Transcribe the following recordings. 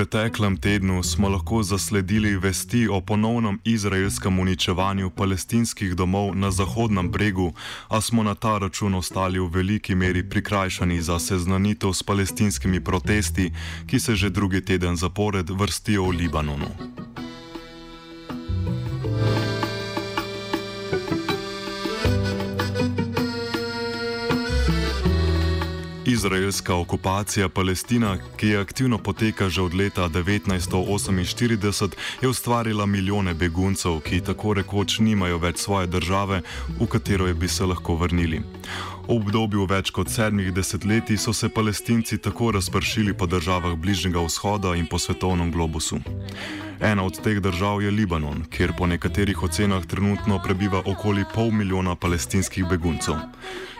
Preteklem tednu smo lahko zasledili vesti o ponovnem izraelskem uničevanju palestinskih domov na Zahodnem bregu, a smo na ta račun ostali v veliki meri prikrajšani za seznanitev s palestinskimi protesti, ki se že drugi teden zapored vrstijo v Libanonu. Izraelska okupacija Palestina, ki aktivno poteka že od leta 1948, je ustvarila milijone beguncev, ki tako rekoč nimajo več svoje države, v katero bi se lahko vrnili. V obdobju več kot sedmih desetletij so se palestinci tako razpršili po državah Bližnjega vzhoda in po svetovnem globusu. Ena od teh držav je Libanon, kjer po nekaterih ocenah trenutno prebiva okoli pol milijona palestinskih beguncev.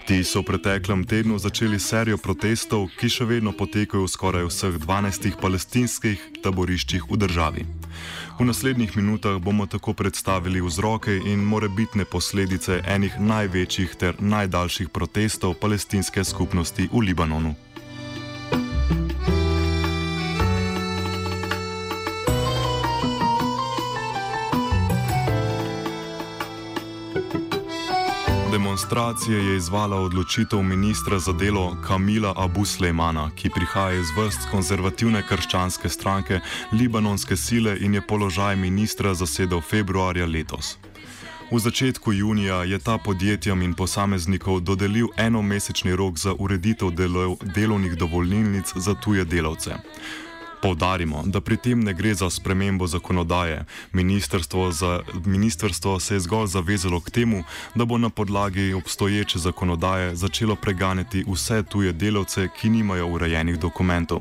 Ti so v preteklem tednu začeli serijo protestov, ki še vedno potekajo v skoraj vseh 12 palestinskih taboriščih v državi. V naslednjih minutah bomo tako predstavili vzroke in morebitne posledice enih največjih ter najdaljših protestov palestinske skupnosti v Libanonu. Demonstracije je izvala odločitev ministra za delo Kamila Abu Slejmana, ki prihaja iz vrst konzervativne krščanske stranke Libanonske sile in je položaj ministra zasedel februarja letos. V začetku junija je ta podjetjem in posameznikov dodelil enomesečni rok za ureditev delo, delovnih dovolilnic za tuje delavce. Poudarimo, da pri tem ne gre za spremembo zakonodaje. Ministrstvo, za, ministrstvo se je zgolj zavezalo k temu, da bo na podlagi obstoječe zakonodaje začelo preganjati vse tuje delavce, ki nimajo urejenih dokumentov.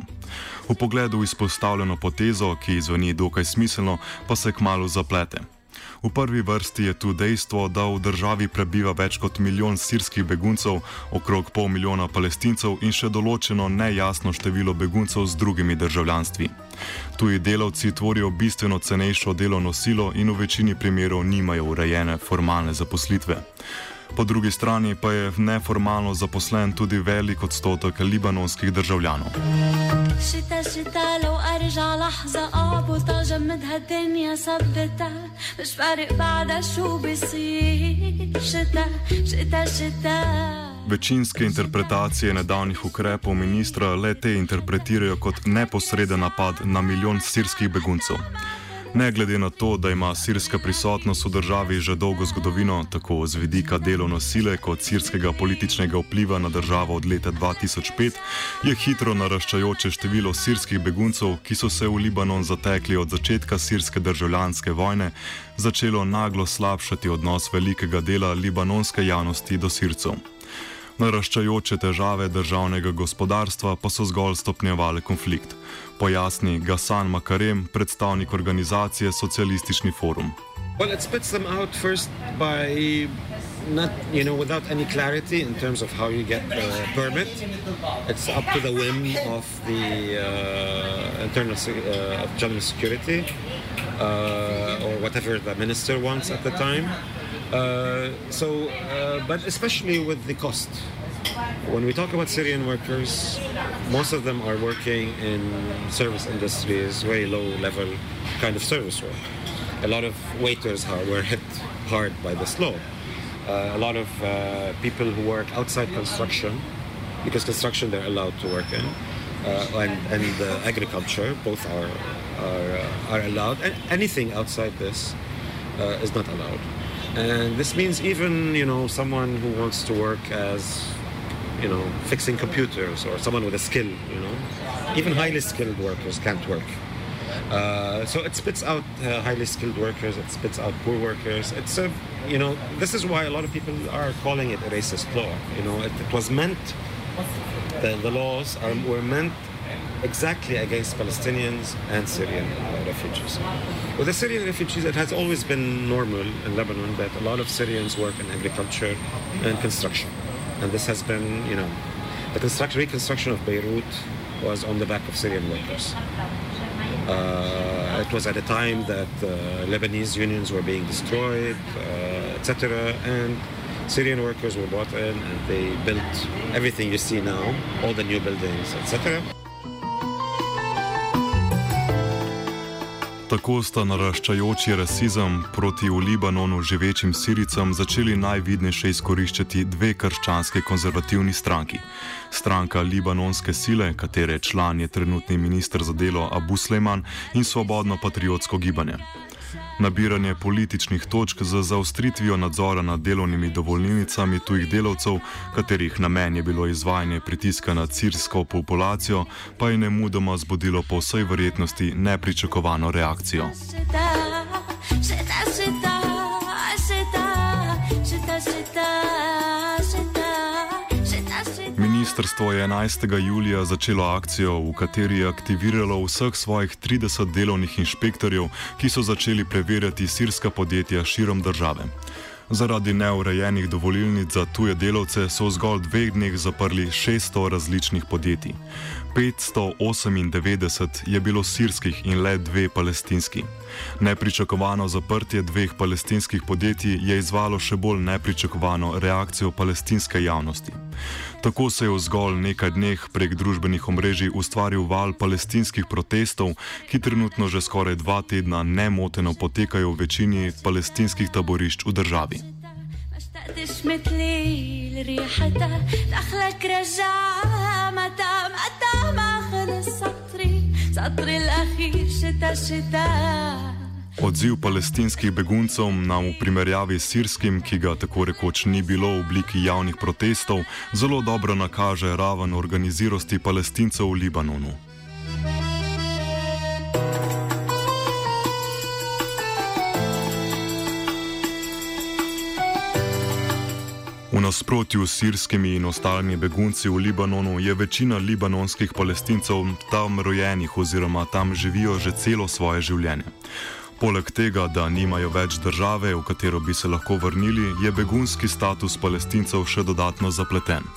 V pogledu izpostavljeno potezo, ki zveni dokaj smiselno, pa se kmalo zaplete. V prvi vrsti je tu dejstvo, da v državi prebiva več kot milijon sirskih beguncev, okrog pol milijona palestincev in še določeno nejasno število beguncev z drugimi državljanstvi. Tuji delavci tvorijo bistveno cenejšo delovno silo in v večini primerov nimajo urejene formalne zaposlitve Po drugi strani pa je neformalno zaposlen tudi velik odstotek libanonskih državljanov. شتا شتا لو ارجع لحظة اعبط اجمد هالدنيا ثبتها مش فارق بعدها شو بيصير شتا شتا شتا Večinske interpretacije nedavnih ukrepov ministra le te interpretirajo kot neposreden napad na milijon sirskih beguncev. Ne glede na to, da ima sirska prisotnost v državi že dolgo zgodovino, tako z vidika delovne sile kot sirskega političnega vpliva na državo od leta 2005, je hitro naraščajoče število sirskih beguncev, ki so se v Libanon zatekli od začetka sirske državljanske vojne, začelo naglo slabšati odnos velikega dela libanonske javnosti do sircev. Naraščajoče težave državnega gospodarstva pa so zgolj stopnjevale konflikt, pojasni Gasan Makarem, predstavnik organizacije Socialistični forum. Well, it splits them out first by not, you know, without any clarity in terms of how you get the permit. It's up to the whim of the uh, internal uh, of general security uh, or whatever the minister wants at the time. Uh, so, uh, but especially with the cost. When we talk about Syrian workers, most of them are working in service industries, very low level kind of service work. A lot of waiters were hit hard by this law. Uh, a lot of uh, people who work outside construction, because construction they're allowed to work in, uh, and, and uh, agriculture, both are, are, are allowed. And anything outside this is not allowed. And this means even, you know, someone who wants to work as, you know, fixing computers or someone with a skill, you know, even highly skilled workers can't work. Uh, so it spits out uh, highly skilled workers, it spits out poor workers. It's a, you know, this is why a lot of people are calling it a racist law. You know, it, it was meant, the, the laws are, were meant exactly against Palestinians and Syrian refugees. With the Syrian refugees, it has always been normal in Lebanon that a lot of Syrians work in agriculture and construction. And this has been, you know, the construction, reconstruction of Beirut was on the back of Syrian workers. Uh, it was at a time that uh, Lebanese unions were being destroyed, uh, etc. And Syrian workers were brought in and they built everything you see now, all the new buildings, etc. Tako sta naraščajoči rasizem proti v Libanonu živečim Siricam začeli najvidnejše izkoriščati dve krščanske konzervativni stranki. Stranka Libanonske sile, katere član je trenutni ministr za delo Abu Sleiman in Svobodno patriotsko gibanje. Nabiranje političnih točk z zaustritvijo nadzora nad delovnimi dovoljnicami tujih delavcev, katerih namen je bilo izvajanje pritiska na sirsko populacijo, pa je nemudoma zbudilo po vsej verjetnosti nepričakovano reakcijo. Ministrstvo je 11. julija začelo akcijo, v kateri je aktiviralo vseh svojih 30 delovnih inšpektorjev, ki so začeli preverjati sirska podjetja širom države. Zaradi neurejenih dovolilnic za tuje delavce so v zgolj dveh dneh zaprli 600 različnih podjetij. 598 je bilo sirskih in le dve palestinski. Nepričakovano zaprtje dveh palestinskih podjetij je izvalo še bolj nepričakovano reakcijo palestinske javnosti. Tako se je v zgolj nekaj dneh prek družbenih omrežij ustvaril val palestinskih protestov, ki trenutno že skoraj dva tedna nemoteno potekajo v večini palestinskih taborišč v državi. اشتقتش مثلي لريحتها دخلك رجع متى متى Odziv palestinskih beguncev na v primerjavi s sirskim, ki ga tako rekoč ni bilo v obliki javnih protestov, zelo dobro nakaže raven organiziranosti palestincev v Libanonu. V nasprotju s sirskimi in ostalimi begunci v Libanonu je večina libanonskih palestincev tam rojenih oziroma tam živijo že celo svoje življenje. Poleg tega, da nimajo več države, v katero bi se lahko vrnili, je begunski status palestincev še dodatno zapleten.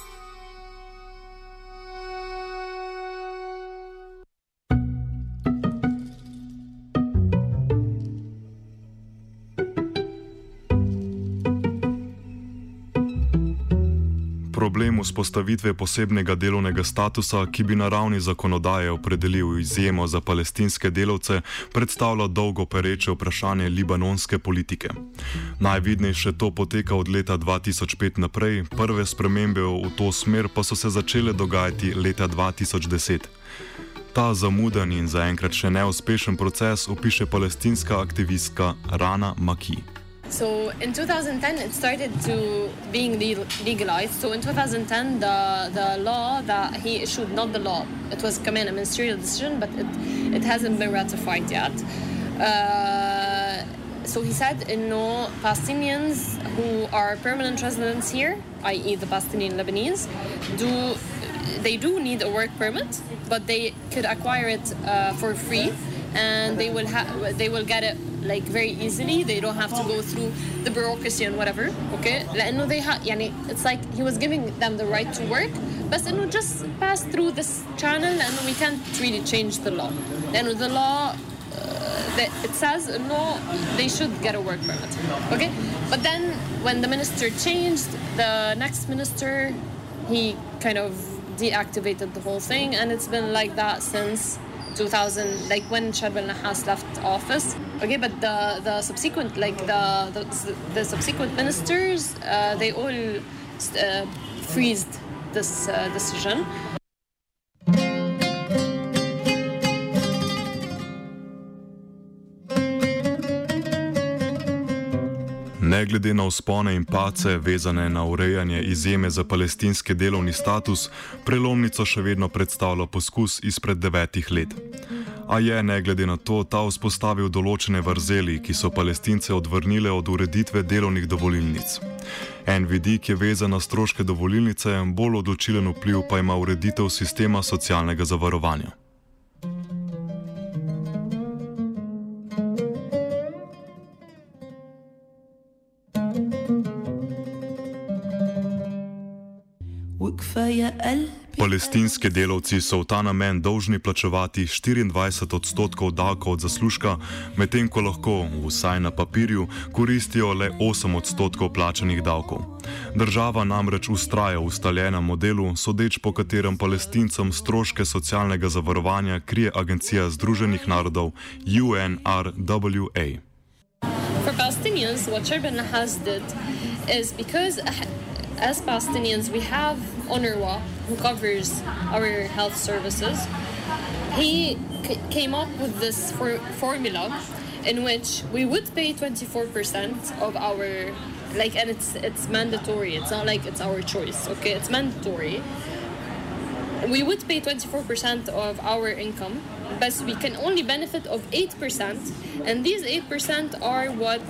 Problem vzpostavitve posebnega delovnega statusa, ki bi na ravni zakonodaje opredelil izjemo za palestinske delavce, predstavlja dolgo pereče vprašanje libanonske politike. Najvidnejše to poteka od leta 2005 naprej, prve spremembe v to smer pa so se začele dogajati leta 2010. Ta zamuden in zaenkrat še neuspešen proces opiše palestinska aktivistka Rana Maki. So in 2010, it started to being legalized. So in 2010, the, the law that he issued, not the law, it was come in a ministerial decision, but it, it hasn't been ratified yet. Uh, so he said, you know, Palestinians who are permanent residents here, i.e., the Palestinian Lebanese, do they do need a work permit, but they could acquire it uh, for free, and they will have they will get it like very easily. They don't have to go through the bureaucracy and whatever. Okay, لأنه they ha- يعني it's like he was giving them the right to work, but إنه just pass through this channel and we can't really change the law. لأنه the law uh, that it says no, they should get a work permit. Okay, but then when the minister changed, the next minister, he kind of deactivated the whole thing, and it's been like that since 2000, like when Sharb al Nahas left office. Okay, but the, the subsequent, like the, the, the subsequent ministers, uh, they all uh, freezed this uh, decision. Ne glede na vzpone in pace, vezane na urejanje izjeme za palestinski delovni status, prelomnico še vedno predstavlja poskus izpred devetih let. A je, ne glede na to, ta vzpostavil določene vrzeli, ki so palestince odvrnile od ureditve delovnih dovolilnic. En vidik je vezan na stroške dovolilnice, bolj odločilen vpliv pa ima ureditev sistema socialnega zavarovanja. Palestinski delavci so v ta namen dolžni plačevati 24 odstotkov davkov od zaslužka, medtem ko lahko, vsaj na papirju, koristijo le 8 odstotkov plačanih davkov. Država namreč ustraja v ustaljenem modelu, sodeč po katerem palestincem stroške socialnega zavarovanja krije Agencija Združenih narodov UNRWA. For Palestinians, what Sherban has did is because as Palestinians, we have UNRWA who covers our health services. He came up with this for formula in which we would pay 24% of our like and it's it's mandatory. It's not like it's our choice okay? It's mandatory. We would pay 24% of our income but we can only benefit of 8% and these 8% are what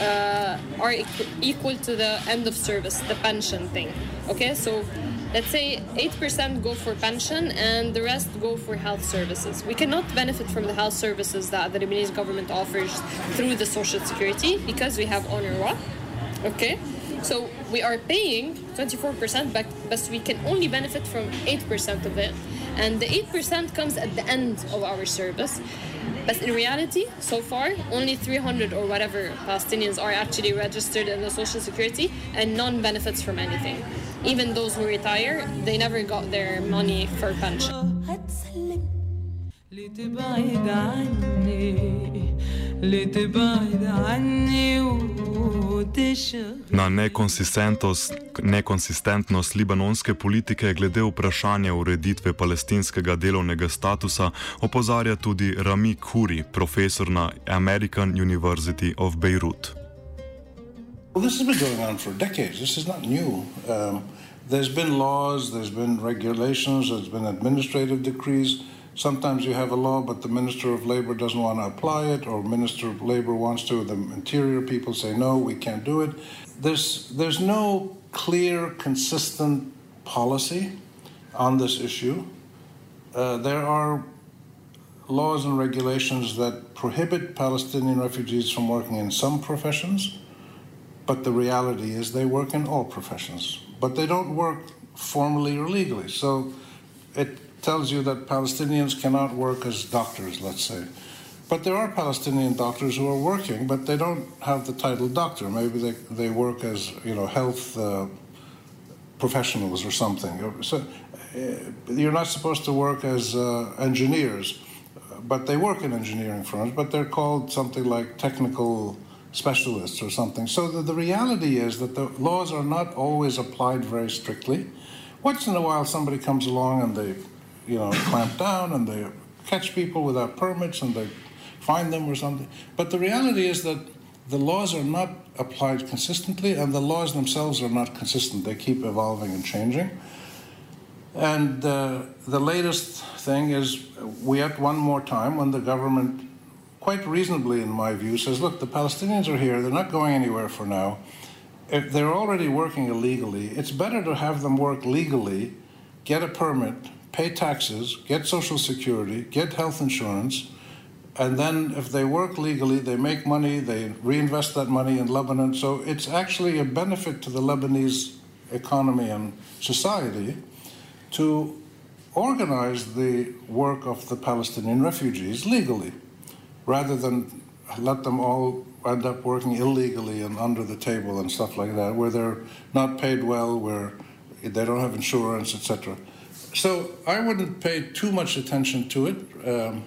uh, are equal to the end of service, the pension thing. Okay, so let's say 8% go for pension and the rest go for health services. We cannot benefit from the health services that the Lebanese government offers through the social security because we have UNRWA. Okay, so we are paying 24%, but, but we can only benefit from 8% of it. And the 8% comes at the end of our service. But in reality, so far, only 300 or whatever Palestinians are actually registered in the Social Security, and none benefits from anything. Even those who retire, they never got their money for pension. Na nekonsistentnost libanonske politike glede vprašanja ureditve palestinskega delovnega statusa opozarja tudi Rami Khuri, profesor na American University of Beirut. Well, this has been going on for decades. This is not new. Um, there's been laws, there's been regulations, there's been administrative decrees. Sometimes you have a law, but the Minister of Labor doesn't want to apply it, or Minister of Labor wants to. The Interior people say, no, we can't do it. There's, there's no clear, consistent policy on this issue. Uh, there are laws and regulations that prohibit Palestinian refugees from working in some professions, but the reality is they work in all professions. But they don't work formally or legally. So it tells you that Palestinians cannot work as doctors, let's say. But there are Palestinian doctors who are working, but they don't have the title doctor. Maybe they, they work as you know health uh, professionals or something. So uh, you're not supposed to work as uh, engineers, but they work in engineering firms. But they're called something like technical specialists or something. So the, the reality is that the laws are not always applied very strictly. Once in a while, somebody comes along and they you know, clamp down and they catch people without permits and they fine them or something. But the reality is that the laws are not applied consistently and the laws themselves are not consistent. They keep evolving and changing. And uh, the latest thing is we had one more time when the government, quite reasonably in my view, says, look, the Palestinians are here, they're not going anywhere for now. If they're already working illegally, it's better to have them work legally, get a permit, pay taxes, get Social Security, get health insurance, and then if they work legally, they make money, they reinvest that money in Lebanon. So it's actually a benefit to the Lebanese economy and society to organize the work of the Palestinian refugees legally, rather than let them all end up working illegally and under the table and stuff like that, where they're not paid well, where they don't have insurance, etc. so I wouldn't pay too much attention to it um,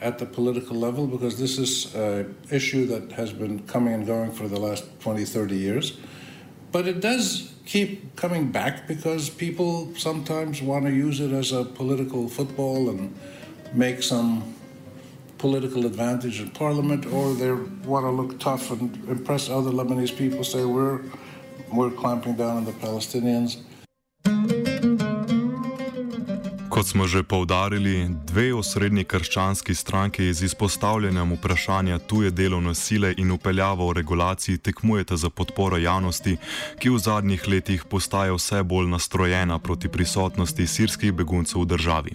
at the political level because this is an issue that has been coming and going for the last 20, 30 years. But it does keep coming back because people sometimes want to use it as a political football and make some political advantage in parliament, or they want to look tough and impress other Lebanese people, say we're we're clamping down on the Palestinians. Kot smo že povdarili, dve osrednji krščanski stranki z izpostavljanjem vprašanja tuje delovne sile in upeljavo v regulaciji tekmujete za podporo javnosti, ki v zadnjih letih postaja vse bolj nastrojena proti prisotnosti sirskih beguncev v državi.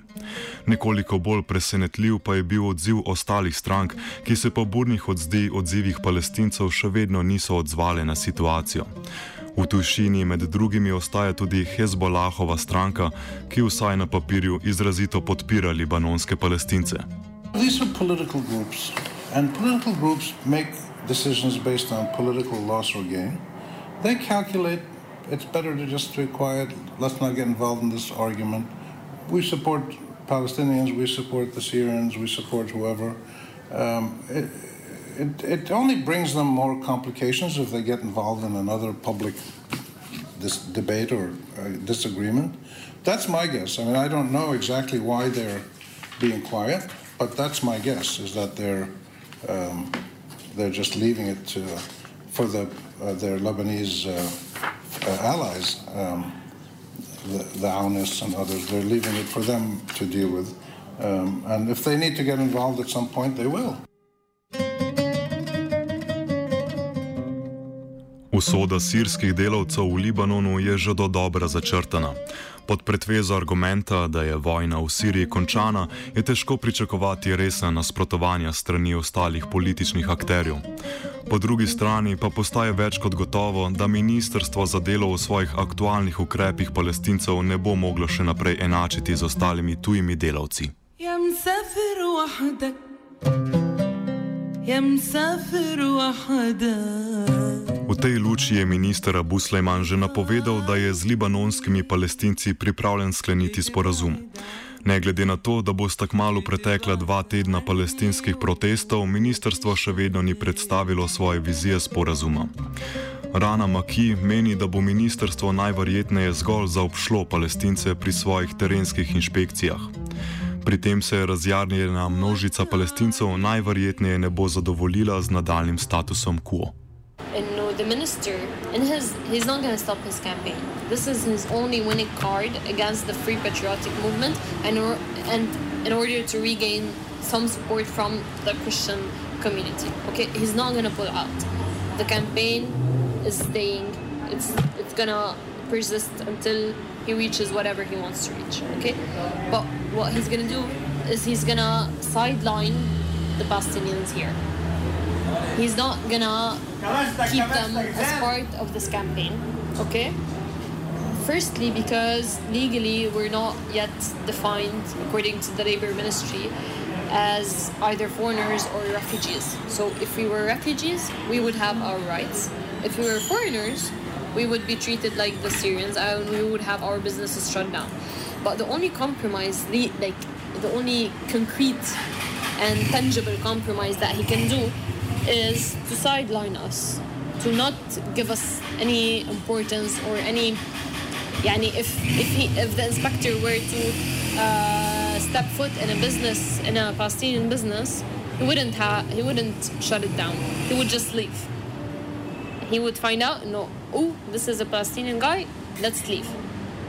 Nekoliko bolj presenetljiv pa je bil odziv ostalih strank, ki se po burnih odzdi odzivih palestincev še vedno niso odzvali na situacijo. V Tušini med drugimi ostaja tudi Hezbolahova stranka, ki vsaj na papirju izrazito podpira libanonske palestince. These are political groups, and political groups make decisions based on political loss or gain. They calculate it's better to just be quiet, let's not get involved in this argument. We support Palestinians, we support the Syrians, we support whoever. Um, it, it, it only brings them more complications if they get involved in another public this debate or uh, disagreement. That's my guess. I mean, I don't know exactly why they're being quiet, but that's my guess is that they're um, they're just leaving it to, for the uh, their Lebanese uh, uh allies, um, the, the Aunists and others. They're leaving it for them to deal with, um, and if they need to get involved at some point, they will. Usoda sirskih delavcev v Libanonu je že do dobra začrtana. Pod pretvezo argumenta, da je vojna v Siriji končana, je težko pričakovati resna nasprotovanja strani ostalih političnih akterjev. Po drugi strani pa postaje več kot gotovo, da ministrstvo za delo v svojih aktualnih ukrepih palestincev ne bo moglo še naprej enačiti z ostalimi tujimi delavci. Ja, V tej luči je minister Abu Slejman že napovedal, da je z libanonskimi palestinci pripravljen skleniti sporazum. Ne glede na to, da bo tako malo pretekla dva tedna palestinskih protestov, ministrstvo še vedno ni predstavilo svoje vizije sporazuma. Rana Maki meni, da bo ministrstvo najverjetneje zgolj zaobšlo palestince pri svojih terenskih inšpekcijah. Pri tem se razjarnjena množica palestincev najverjetneje ne bo zadovoljila z nadaljnim statusom quo. The minister, and his, he's not going to stop his campaign. This is his only winning card against the Free Patriotic Movement, and, or, and in order to regain some support from the Christian community. Okay, he's not going to pull out. The campaign is staying. It's it's gonna persist until he reaches whatever he wants to reach. Okay, but what he's gonna do is he's gonna sideline the Palestinians here. He's not gonna keep them as part of this campaign. Okay? Firstly, because legally we're not yet defined, according to the Labour Ministry, as either foreigners or refugees. So if we were refugees, we would have our rights. If we were foreigners, we would be treated like the Syrians and we would have our businesses shut down. But the only compromise, like the only concrete and tangible compromise that he can do is to sideline us, to not give us any importance or any. Yani if if he if the inspector were to uh, step foot in a business in a Palestinian business, he wouldn't have he wouldn't shut it down. He would just leave. He would find out, no, oh, this is a Palestinian guy, let's leave.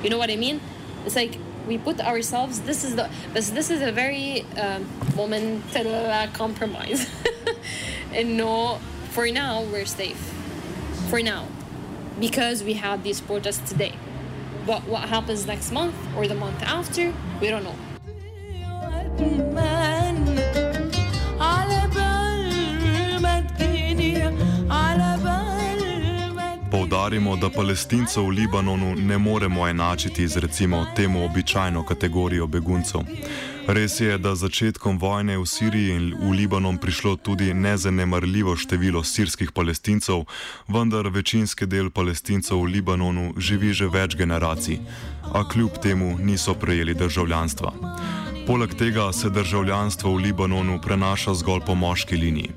You know what I mean? It's like we put ourselves. This is the this this is a very um, momental compromise. and no, for now we're safe. For now, because we had these protests today. But what happens next month or the month after, we don't know. Poudarimo, da palestincev v Libanonu ne moremo enačiti z recimo temu običajno kategorijo beguncev. Res je, da začetkom vojne v Siriji in v Libanon prišlo tudi nezanemarljivo število sirskih palestincev, vendar večinski del palestincev v Libanonu živi že več generacij, a kljub temu niso prejeli državljanstva. Poleg tega se državljanstvo v Libanonu prenaša zgolj po moški liniji.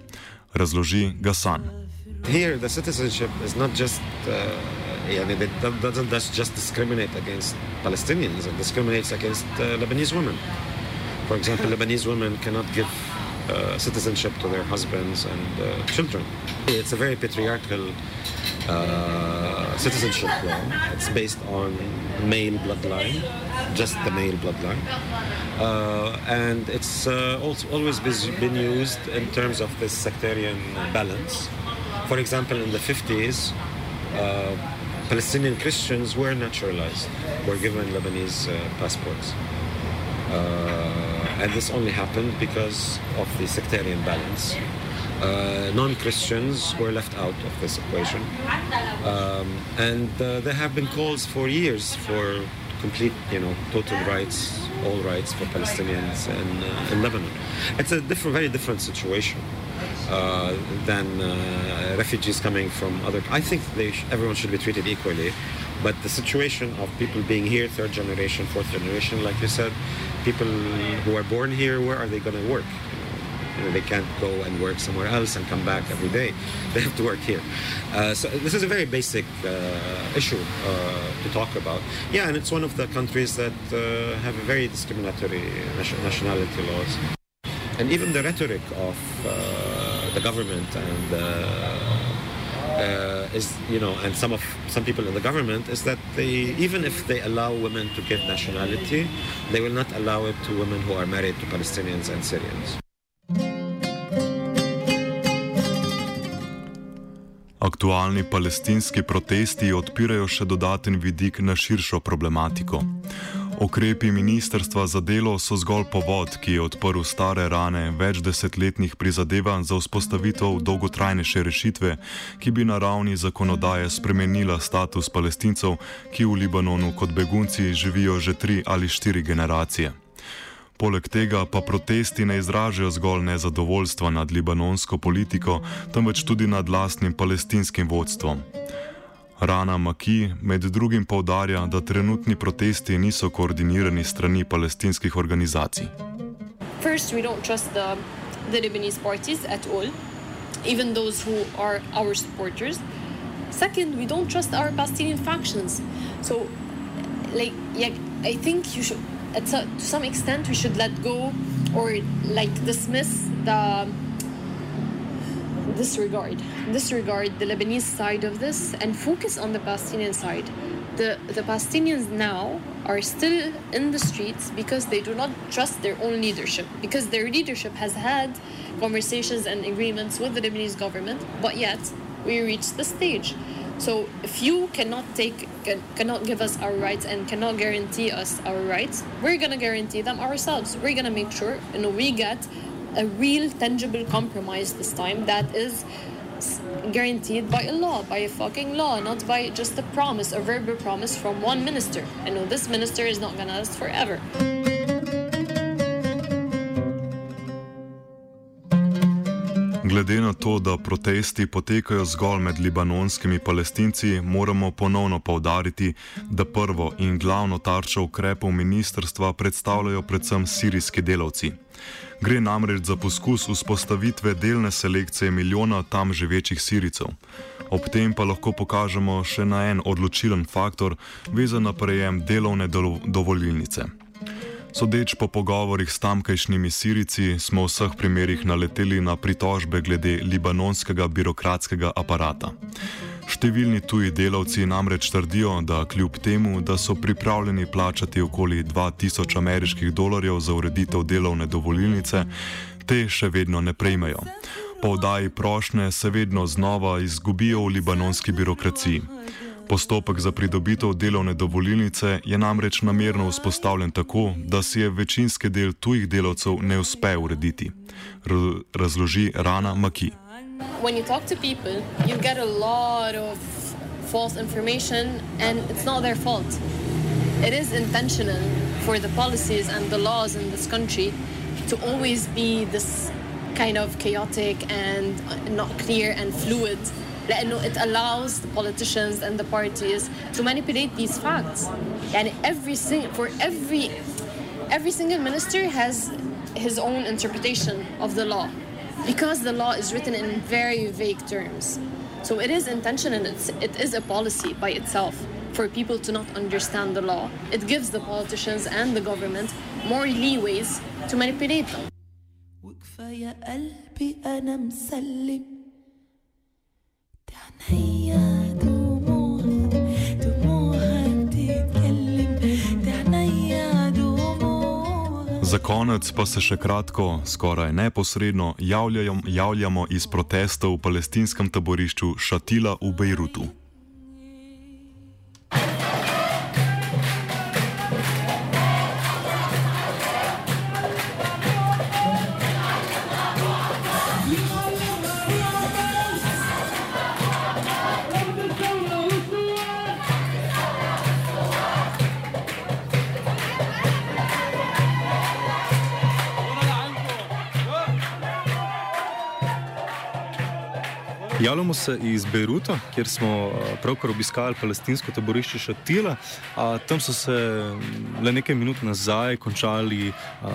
Razloži Gasan. Here, the citizenship is not just, uh, yeah, it doesn't just discriminate against Palestinians, it discriminates against uh, Lebanese women. For example, Lebanese women cannot give uh, citizenship to their husbands and uh, children. It's a very patriarchal uh, citizenship law. It's based on male bloodline, just the male bloodline. Uh, and it's uh, also always been used in terms of this sectarian balance. For example, in the 50s, uh, Palestinian Christians were naturalized, were given Lebanese passports. and this only happened because of the sectarian balance. Uh, non-Christians were left out of this equation, um, and uh, there have been calls for years for complete, you know, total rights, all rights for Palestinians in, uh, in Lebanon. It's a different, very different situation uh, than uh, refugees coming from other. I think sh- everyone should be treated equally, but the situation of people being here, third generation, fourth generation, like you said, people who are born here, where are they going to work? You know, they can't go and work somewhere else and come back every day. They have to work here. Uh, so this is a very basic uh, issue uh, to talk about. Yeah, and it's one of the countries that uh, have very discriminatory nationality laws. And even the rhetoric of uh, the government and uh, is you know and some of some people in the government is that they even if they allow women to get nationality they will not allow it to women who are married to Palestinians and Syrians Aktualni palestinski protesti odpirajo še dodaten vidik na širšo problematiko. Okrepi Ministrstva za delo so zgolj povod, ki je odprl stare rane več desetletnih prizadevanj za vzpostavitev dolgotrajnejše rešitve, ki bi na ravni zakonodaje spremenila status palestincev, ki v Libanonu kot begunci živijo že tri ali štiri generacije. Poleg tega pa protesti ne izražajo zgolj nezadovoljstva nad libanonsko politiko, temveč tudi nad lastnim palestinskim vodstvom. Rana Maki med drugim povdarja, da trenutni protesti niso koordinirani strani palestinskih organizacij. First, we don't trust the, the Lebanese parties at all, even those who are our supporters. Second, we don't trust our Palestinian factions. So, like, yeah, I think you should at to some extent we should let go or like dismiss the disregard disregard the Lebanese side of this and focus on the Palestinian side. The the Palestinians now are still in the streets because they do not trust their own leadership because their leadership has had conversations and agreements with the Lebanese government, but yet we reached the stage so if you cannot take, can, cannot give us our rights and cannot guarantee us our rights, we're gonna guarantee them ourselves. We're gonna make sure you know we get a real tangible compromise this time that is guaranteed by a law, by a fucking law, not by just a promise, a verbal promise from one minister. I know this minister is not gonna last forever. Glede na to, da protesti potekajo zgolj med libanonskimi palestinci, moramo ponovno povdariti, da prvo in glavno tarčo ukrepov ministrstva predstavljajo predvsem sirijski delavci. Gre namreč za poskus vzpostavitve delne selekcije milijona tam živečih siricev. Ob tem pa lahko pokažemo še na en odločilen faktor, vezan na prejem delovne dovolilnice. Sodeč po pogovorih s tamkajšnjimi Sirici, smo v vseh primerjih naleteli na pritožbe glede libanonskega birokratskega aparata. Številni tuji delavci namreč trdijo, da kljub temu, da so pripravljeni plačati okoli 2000 ameriških dolarjev za ureditev delovne dovolilnice, te še vedno ne prejmejo. Po vdaji prošnje se vedno znova izgubijo v libanonski birokraciji. Postopek za pridobitev delovne dovolilnice je namreč namerno vzpostavljen tako, da si je večinski del tujih delavcev ne uspe urediti, razloži Rana Maki. When you talk to people, you get a lot of false information, and it's not their fault. It is intentional for the policies and the laws in this country to always be this kind of chaotic and not clear and fluid. لأنه it allows the politicians and the parties to manipulate these facts. And every sing- for every every single minister has his own interpretation of the law because the law is written in very vague terms. So it is intentional, it's, it is a policy by itself for people to not understand the law. It gives the politicians and the government more leeways to manipulate them. وكفاية قلبي أنا مسلم تعنيا دموع Za konec pa se še kratko, skoraj neposredno javljamo, iz protestov v palestinskem taborišču Šatila v Bejrutu. Javljamo se iz Beiruta, kjer smo a, pravkar obiskali palestinsko taborišče Šatila. Tam so se le nekaj minut nazaj končali a,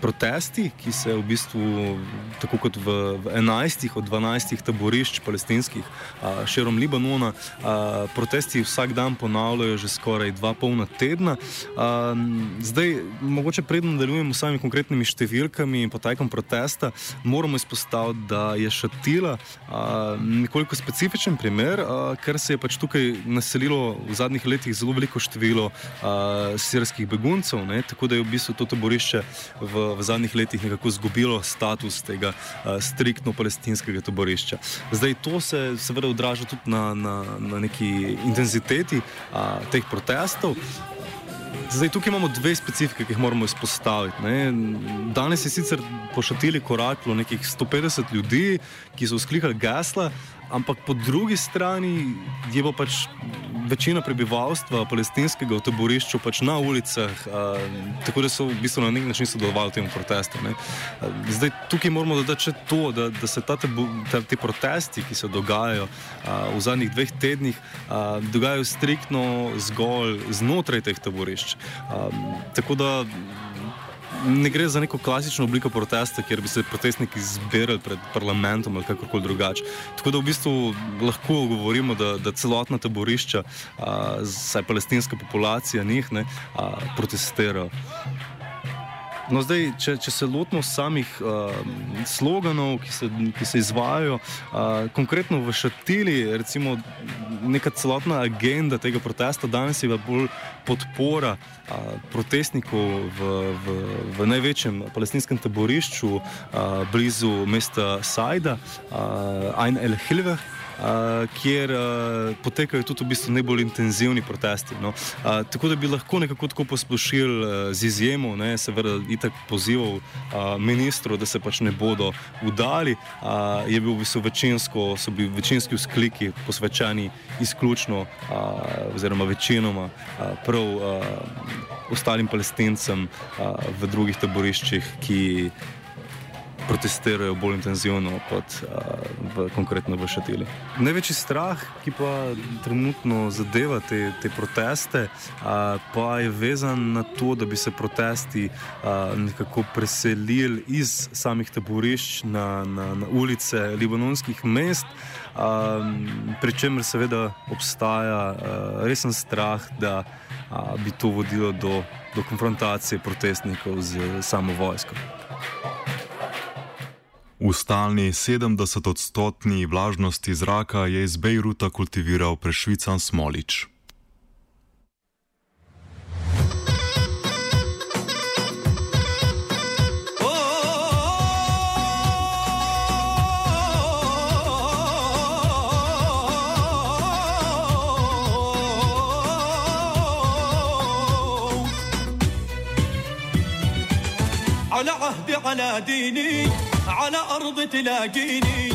protesti, ki se v bistvu, tako kot v, v 11 od 12 taborišč palestinskih a, širom Libanona, a, protesti vsak dan ponavljajo že skoraj dva polna tedna. A, zdaj, mogoče predno nadaljujemo s samimi konkretnimi številkami in potekom protesta, moramo izpostaviti, da je Šatila a, nekoliko specifičen primer, a, ker se je pač tukaj naselilo v zadnjih letih zelo veliko število a, sirskih beguncev, ne, tako da je v bistvu to taborišče v, v zadnjih letih nekako izgubilo status tega a, striktno palestinskega taborišča. Zdaj to se seveda odraža tudi na, na, na neki intenziteti a, teh protestov. Zdaj, tukaj imamo dve specifike, ki jih moramo izpostaviti. Ne. Danes je sicer pošatili koraklo nekih 150 ljudi, ki so vzklikali gesla, ampak po drugi strani je pa pač večina prebivalstva palestinskega v taborišču pač na ulicah, a, tako da so v bistvu na nek način sodelovali v tem protestu. Ne. Zdaj, tukaj moramo dodati še to, da, da se ta tabu, ta, te protesti, ki se dogajajo a, v zadnjih dveh tednih, a, dogajajo striktno zgolj znotraj teh taborišč. A, tako da ne gre za neko klasično obliko protesta, kjer bi se protestniki zbirali pred parlamentom ali kakorkoli drugače. Tako da v bistvu lahko govorimo, da, da celotna taborišča, saj palestinska populacija njih, ne, a, protestirajo. No, zdaj, če, če se lotimo samih uh, sloganov, ki se, ki se izvajajo, uh, konkretno v Šatili, recimo neka celotna agenda tega protesta danes je bolj podpora uh, protestnikov v, v, v največjem palestinskem taborišču uh, blizu mesta Sajda, uh, Ain el-Hilveh. Kjer uh, potekajo tudi v bistvu najbolj intenzivni protesti. No. Uh, tako da bi lahko nekako tako posplošili uh, z izjemo, ne, seveda, itak pozival uh, ministru, da se pač ne bodo udali. Uh, je bil v bistvu večinsko, so bili večinski vzkliki posvečeni izključno, uh, oziroma večinoma uh, prav uh, ostalim palestincem uh, v drugih taboriščih, ki protestirajo bolj intenzivno kot uh, v, konkretno v Šatili. Največji strah, ki pa trenutno zadeva te, te proteste, uh, pa je vezan na to, da bi se protesti uh, nekako preselili iz samih taborišč na, na, na ulice libanonskih mest. Um, pri čemer seveda obstaja uh, resen strah, da uh, bi to vodilo do, do konfrontacije protestnikov z samo vojsko. V stalni 70-odstotni vlažnosti zraka je iz Bejruta kultiviral prešvican smolič. على عهدي على ديني على أرض تلاقيني.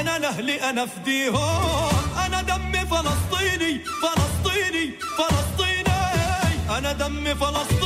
أنا لأهلي أنا فديهم. أنا دمي فلسطيني فلسطيني فلسطيني. أنا دمي فلسطيني.